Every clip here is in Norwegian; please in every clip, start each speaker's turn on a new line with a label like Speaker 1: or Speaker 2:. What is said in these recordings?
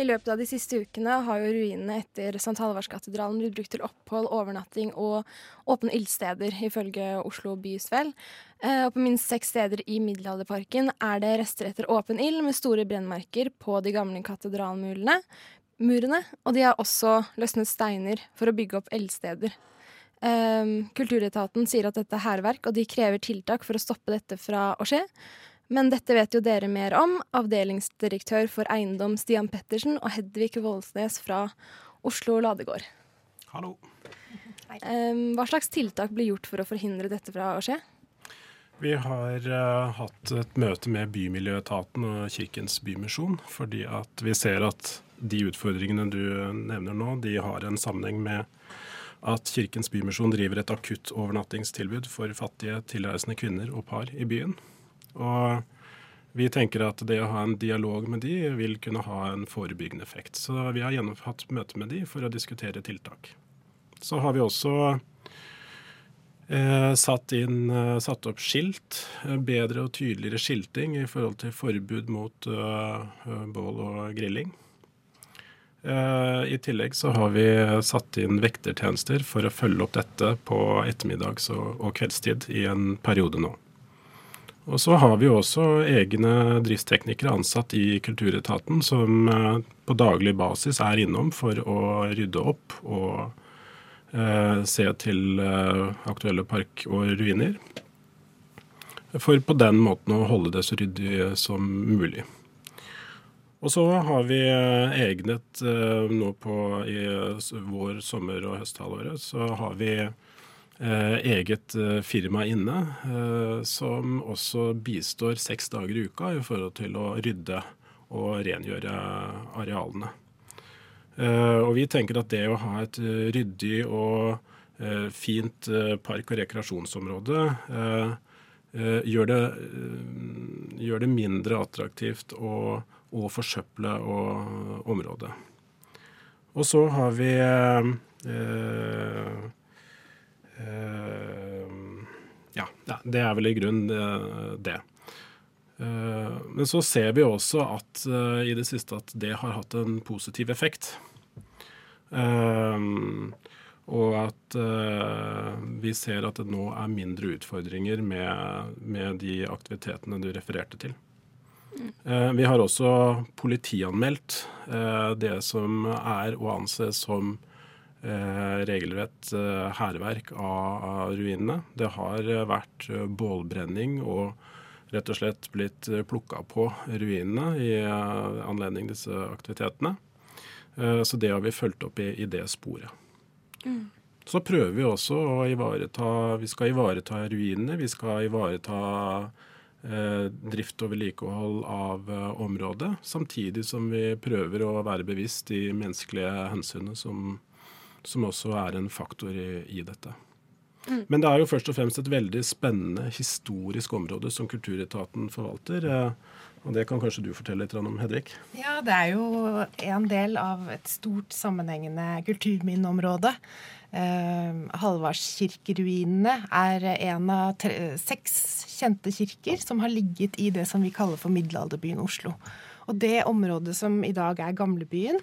Speaker 1: I løpet av de siste ukene har jo ruinene etter St. Halvardskatedralen blitt brukt til opphold, overnatting og åpne ildsteder, ifølge Oslo bys vel. og på minst seks steder i Middelalderparken er det rester etter åpen ild med store brennmerker på de gamle katedralmurene. Murene, og de har også løsnet steiner for å bygge opp eldsteder. Eh, Kulturetaten sier at dette er hærverk, og de krever tiltak for å stoppe dette fra å skje. Men dette vet jo dere mer om, avdelingsdirektør for eiendom Stian Pettersen og Hedvig Voldsnes fra Oslo Ladegård.
Speaker 2: Hallo.
Speaker 1: Um, hva slags tiltak blir gjort for å forhindre dette fra å skje?
Speaker 2: Vi har uh, hatt et møte med Bymiljøetaten og Kirkens Bymisjon, fordi at vi ser at de utfordringene du nevner nå, de har en sammenheng med at Kirkens Bymisjon driver et akutt overnattingstilbud for fattige tilreisende kvinner og par i byen. Og vi tenker at det å ha en dialog med de vil kunne ha en forebyggende effekt. Så vi har hatt møte med de for å diskutere tiltak. Så har vi også eh, satt, inn, eh, satt opp skilt. Eh, bedre og tydeligere skilting i forhold til forbud mot eh, bål og grilling. I tillegg så har vi satt inn vektertjenester for å følge opp dette på ettermiddags- og kveldstid i en periode nå. Og så har vi også egne driftsteknikere ansatt i Kulturetaten som eh, på daglig basis er innom for å rydde opp og eh, se til eh, aktuelle park og ruiner. For på den måten å holde det så ryddig som mulig. Og så har vi egnet nå på i vår, sommer- og høsthalvåret, så har vi eget eh, firma inne eh, som også bistår seks dager i uka i forhold til å rydde og rengjøre arealene. Og vi tenker at det å ha et ryddig og fint park- og rekreasjonsområde gjør det, gjør det mindre attraktivt å, å forsøple området. Og så har vi eh, Eh, ja, det er vel i grunnen eh, det. Eh, men så ser vi også at i det siste at det har hatt en positiv effekt. Og at vi ser at det nå er mindre utfordringer med, med de aktivitetene du refererte til. Vi har også politianmeldt det som er å anse som eh, regelrett eh, hærverk av, av, ruinene. Det har eh, vært eh, bålbrenning og rett og slett blitt eh, plukka på ruinene i anledning disse aktivitetene. Så det har vi fulgt opp i, i det sporet. Mm. Så prøver vi også å ivareta Vi skal ivareta ruinene. Vi skal ivareta eh, drift og vedlikehold av eh, området. Samtidig som vi prøver å være bevisst de menneskelige hensynene som, som også er en faktor i, i dette. Mm. Men det er jo først og fremst et veldig spennende historisk område som Kulturetaten forvalter. Eh, og Det kan kanskje du fortelle litt om, Hedvig?
Speaker 3: Ja, Det er jo en del av et stort sammenhengende kulturminneområde. Eh, Halvardskirkeruinene er en av tre, seks kjente kirker som har ligget i det som vi kaller for middelalderbyen Oslo. Og det området som i dag er gamlebyen,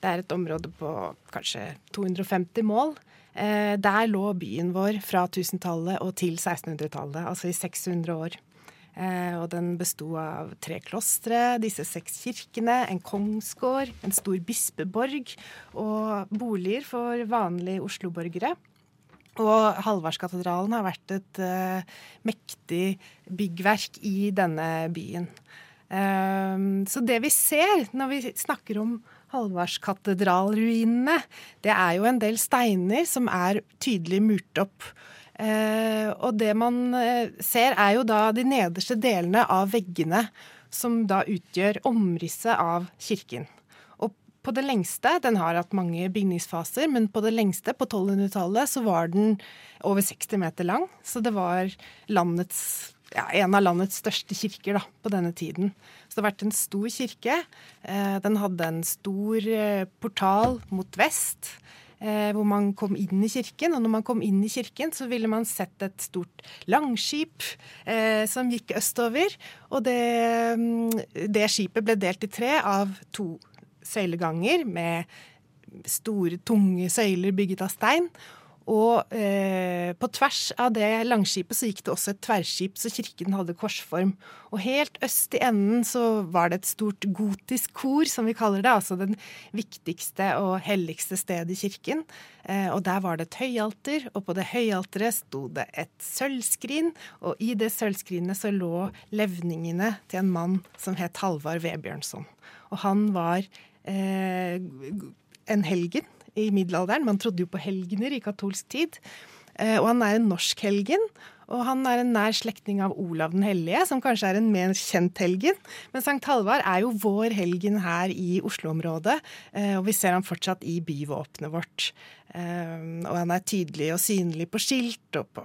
Speaker 3: det er et område på kanskje 250 mål. Eh, der lå byen vår fra 1000-tallet og til 1600-tallet, altså i 600 år. Eh, og den besto av tre klostre, disse seks kirkene, en kongsgård, en stor bispeborg og boliger for vanlige Oslo-borgere. Og Halvardskatedralen har vært et eh, mektig byggverk i denne byen. Uh, så det vi ser når vi snakker om Halvardskatedralruinene, det er jo en del steiner som er tydelig murt opp. Eh, og det man eh, ser, er jo da de nederste delene av veggene som da utgjør omrisset av kirken. Og på det lengste, den har hatt mange bygningsfaser, men på det lengste, på 1200-tallet, så var den over 60 meter lang. Så det var landets, ja, en av landets største kirker da, på denne tiden. Så det har vært en stor kirke. Eh, den hadde en stor eh, portal mot vest. Eh, hvor man kom inn i kirken. Og når man kom inn i kirken, så ville man sett et stort langskip som gikk østover. Og det, mm, det skipet ble delt i tre av to søyleganger med store, tunge søyler bygget av stein. Og eh, på tvers av det langskipet så gikk det også et tverrskip, så kirken hadde korsform. Og helt øst i enden så var det et stort gotisk kor, som vi kaller det. Altså den viktigste og helligste stedet i kirken. Eh, og der var det et høyalter, og på det høyalteret sto det et sølvskrin. Og i det sølvskrinet så lå levningene til en mann som het Halvard Vebjørnson. Og han var eh, en helgen i middelalderen. Man trodde jo på helgener i katolsk tid. Eh, og han er en norsk helgen. Og han er en nær slektning av Olav den hellige, som kanskje er en mer kjent helgen. Men Sankt Halvard er jo vår helgen her i Oslo-området, eh, og vi ser han fortsatt i byvåpenet vårt. Eh, og han er tydelig og synlig på skilt og på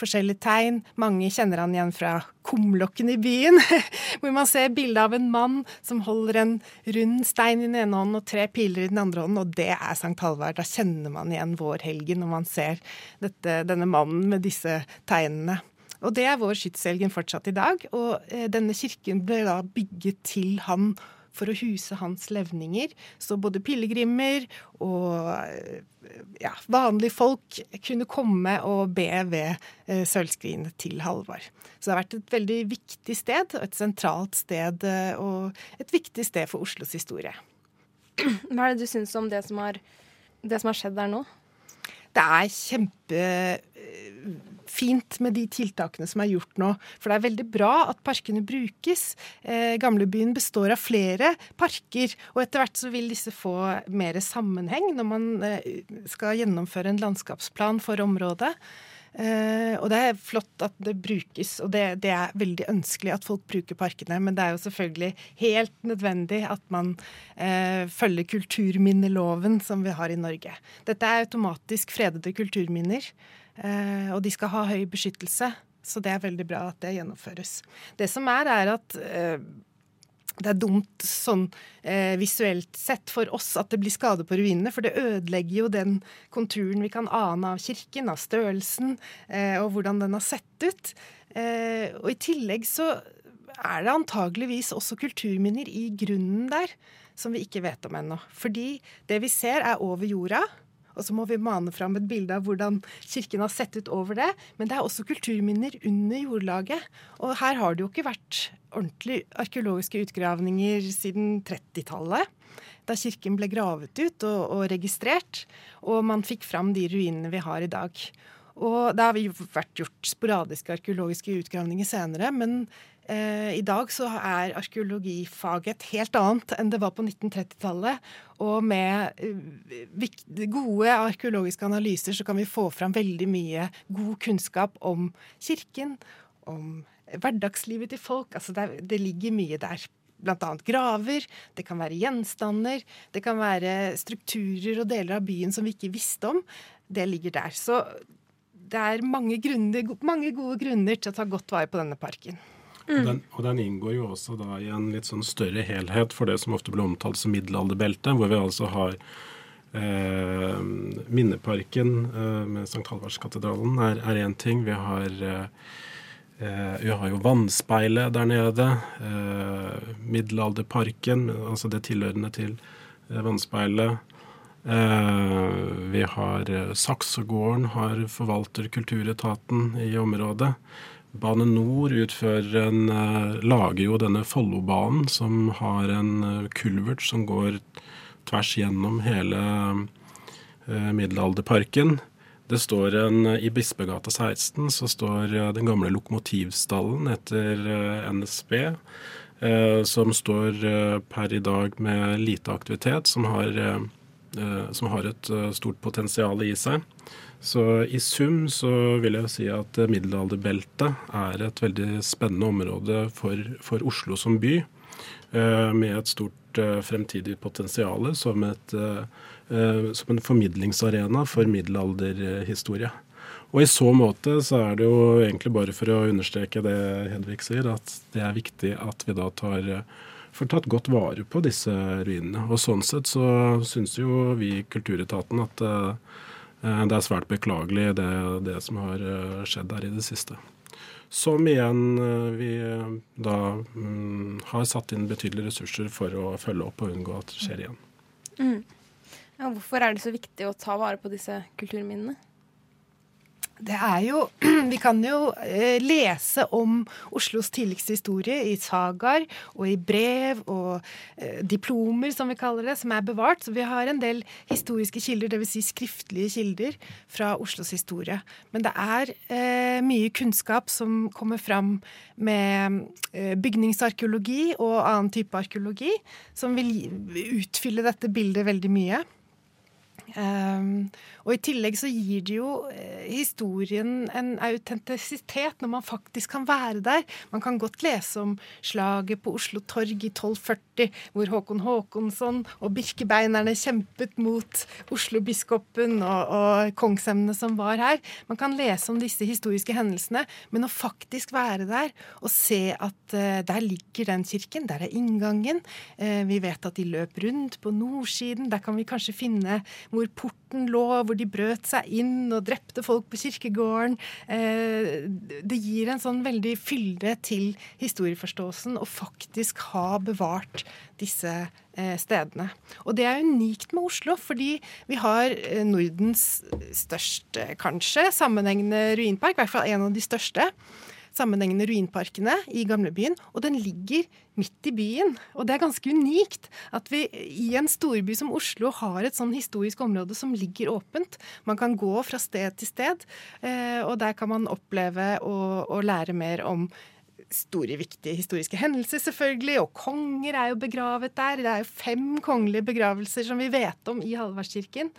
Speaker 3: forskjellige tegn. Mange kjenner han igjen fra kumlokken i byen, hvor man ser bilde av en mann som holder en rund stein i den ene hånden og tre piler i den andre hånden, og det er Sankt Halvard. Da kjenner man igjen vårhelgen når man ser dette, denne mannen med disse tegnene. Og det er vår skytshelgen fortsatt i dag. Og eh, denne kirken ble da bygget til han for å huse hans levninger. Så både pilegrimer og ja, vanlige folk kunne komme og be ved eh, sølvskrinet til Halvard. Så det har vært et veldig viktig sted, et sentralt sted eh, og et viktig sted for Oslos historie.
Speaker 1: Hva er det du syns om det som, har, det som har skjedd der nå?
Speaker 3: Det er kjempe fint med de tiltakene som er gjort nå. For det er veldig bra at parkene brukes. Eh, Gamlebyen består av flere parker, og etter hvert så vil disse få mer sammenheng når man eh, skal gjennomføre en landskapsplan for området. Eh, og det er flott at det brukes, og det, det, er veldig ønskelig at folk bruker parkene. Men det er jo selvfølgelig helt nødvendig at man eh, følger kulturminneloven som vi har i Norge. Dette er automatisk fredede kulturminner. Eh, og de skal ha høy beskyttelse. Så det er veldig bra at det gjennomføres. Det som er, er at eh, det er dumt sånn eh, visuelt sett for oss at det blir skade på ruinene, for det ødelegger jo den konturen vi kan ane av kirken, av størrelsen eh, og hvordan den har sett ut. Eh, og i tillegg så er det antageligvis også kulturminner i grunnen der som vi ikke vet om ennå. Fordi det vi ser er over jorda. Og så må vi mane fram et bilde av hvordan kirken har sett ut over det. Men det er også kulturminner under jordlaget. Og her har det jo ikke vært ordentlige arkeologiske utgravninger siden 30-tallet. Da kirken ble gravet ut og, og, registrert, og man fikk fram de ruinene vi har i dag. Og det har vært gjort sporadiske arkeologiske utgravninger senere, men I dag så er arkeologifaget et helt annet enn det var på 1930-tallet. Og med eh, gode arkeologiske analyser så kan vi få fram veldig mye god kunnskap om kirken, om hverdagslivet til folk. Altså det, det ligger mye der. Blant annet graver, det kan være gjenstander, det kan være strukturer og deler av byen som vi ikke visste om. Det ligger der. Så det er mange, grunner, mange gode grunner til å ta godt vare på denne parken.
Speaker 2: Mm. Og, den, og, den, inngår jo også da i en litt sånn større helhet for det som ofte blir omtalt som middelalderbeltet, hvor vi altså har eh, Minneparken eh, med St. Halvardskatedralen er én ting. Vi har, eh, vi har jo vannspeilet der nede. Eh, middelalderparken, altså det tilhørende til eh, vannspeilet. Eh, vi har Saksegården, har forvalter kulturetaten i området. Bane Nor en, uh, lager jo denne Follobanen, som har en uh, kulvert som går tvers gjennom hele uh, middelalderparken. Det står en, I Bispegata 16 så står den gamle lokomotivstallen etter NSB, som står per i dag med lite aktivitet, som har, som har et stort potensial i seg. Så i sum så vil jeg si at middelalderbeltet er et veldig spennende område for, for Oslo som by. Eh, med et stort stort fremtidig potensial som, et, som en formidlingsarena for middelalderhistorie. Og i så måte så er det jo egentlig bare for å understreke det Hedvig sier, at det er viktig at vi da tar får tatt godt vare på disse ruinene. Og sånn sett så syns jo vi i Kulturetaten at uh, det er svært beklagelig det, det som har uh, skjedd der i det siste. Som igjen uh, vi da um, har satt inn betydelige ressurser for å følge opp og unngå at det skjer igjen.
Speaker 1: Mm. Ja, hvorfor er det så viktig å ta vare på disse kulturminnene?
Speaker 3: Det er jo Vi kan jo eh, lese om Oslos tidligste historie i sagaer og i brev og eh, diplomer, som vi kaller det, som er bevart. Så vi har en del historiske kilder, dvs. Si skriftlige kilder fra Oslos historie. Men det er eh, mye kunnskap som kommer fram med eh, bygningsarkeologi og annen type arkeologi, som vil utfylle dette bildet veldig mye. Um, og i tillegg så gir det jo eh, historien en autentisitet når man faktisk kan være der. Man kan godt lese om slaget på Oslo torg i 1240, hvor Håkon Håkonsson og birkebeinerne kjempet mot Oslo-biskopen og, og kongsemnene som var her. Man kan lese om disse historiske hendelsene, men å faktisk være der og se at uh, der ligger den kirken, der er inngangen. Uh, vi vet at de løp rundt på nordsiden. Der kan vi kanskje finne hvor porten lå, hvor de brøt seg inn og drepte folk på kirkegården. Eh, det gir en sånn veldig fylde til historieforståelsen å faktisk ha bevart disse eh, stedene. Og det er unikt med Oslo, fordi vi har eh, Nordens største, kanskje, sammenhengende ruinpark, i hvert fall en av de største sammenhengende ruinparkene i gamlebyen, og den ligger midt i byen. Og det er ganske unikt at vi i en storby som Oslo har et sånn historisk område som ligger åpent. Man kan gå fra sted til sted, eh, og der kan man oppleve og, lære mer om store, viktige historiske hendelser, selvfølgelig. Og konger er jo begravet der. Det er jo fem kongelige begravelser som vi vet om i Hallvardskirken.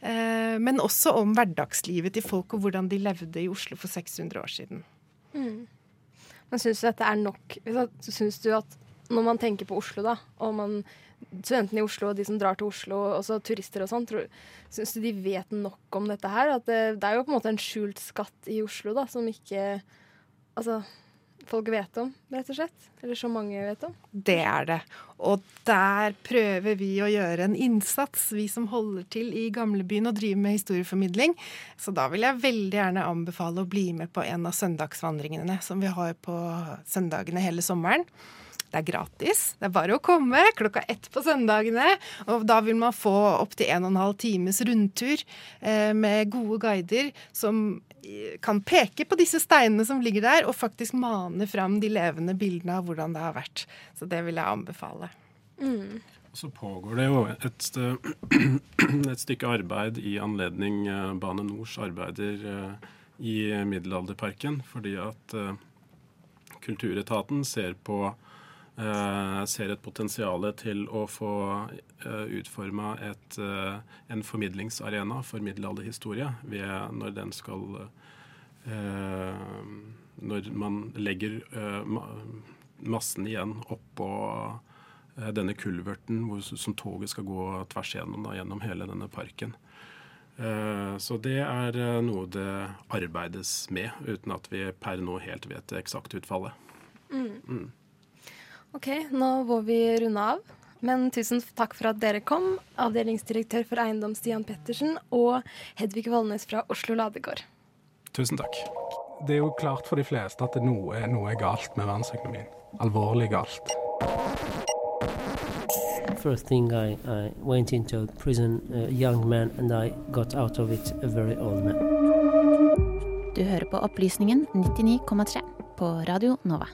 Speaker 3: Eh, men også om hverdagslivet til folk og hvordan de levde i Oslo for 600 år siden.
Speaker 1: Mm. Men syns du dette er nok? Syns du at når man tenker på Oslo, da, og man, studentene i Oslo og de som drar til Oslo, også turister og sånn, syns du de vet nok om dette her? At det, det, er jo på en måte en skjult skatt i Oslo da, som ikke Altså folk vet om, rett og slett? Eller så mange vet om?
Speaker 3: Det er det. Og der prøver vi å gjøre en innsats, vi som holder til i gamlebyen og driver med historieformidling. Så da vil jeg veldig gjerne anbefale å bli med på en av søndagsvandringene som vi har på søndagene hele sommeren. Det er gratis. Det er bare å komme klokka ett på søndagene. Og da vil man få opptil en og en halv times rundtur eh, med gode guider som eh, kan peke på disse steinene som ligger der, og faktisk mane fram de levende bildene av hvordan det har vært. Så det vil jeg anbefale.
Speaker 2: Mm. Så pågår det jo et, et, stykke arbeid i anledning eh, Bane Nors arbeider i Middelalderparken, fordi at Kulturetaten ser på ser et potensial til å få uh, eh, utforma uh, en formidlingsarena for middelalderhistorie når den skal Når man legger massen igjen oppå denne kulverten hvor, som toget skal gå tvers gjennom, da, gjennom hele denne parken. Så det er noe det arbeides med, uten at vi per nå helt vet det eksakte utfallet. Mm. Mm.
Speaker 1: Ok, nå må vi runde av. Men tusen takk for at dere kom, avdelingsdirektør for eiendom Stian Pettersen og Hedvig Vollnes fra Oslo Ladegård.
Speaker 2: Tusen takk.
Speaker 4: Det er jo klart for de fleste at noe, noe er galt med verdensøkonomien. Alvorlig galt.
Speaker 5: First thing I, I went into prison, a young man, and I got out of it a very old man.
Speaker 6: Du hører på Opplysningen 99,3 på Radio Nova.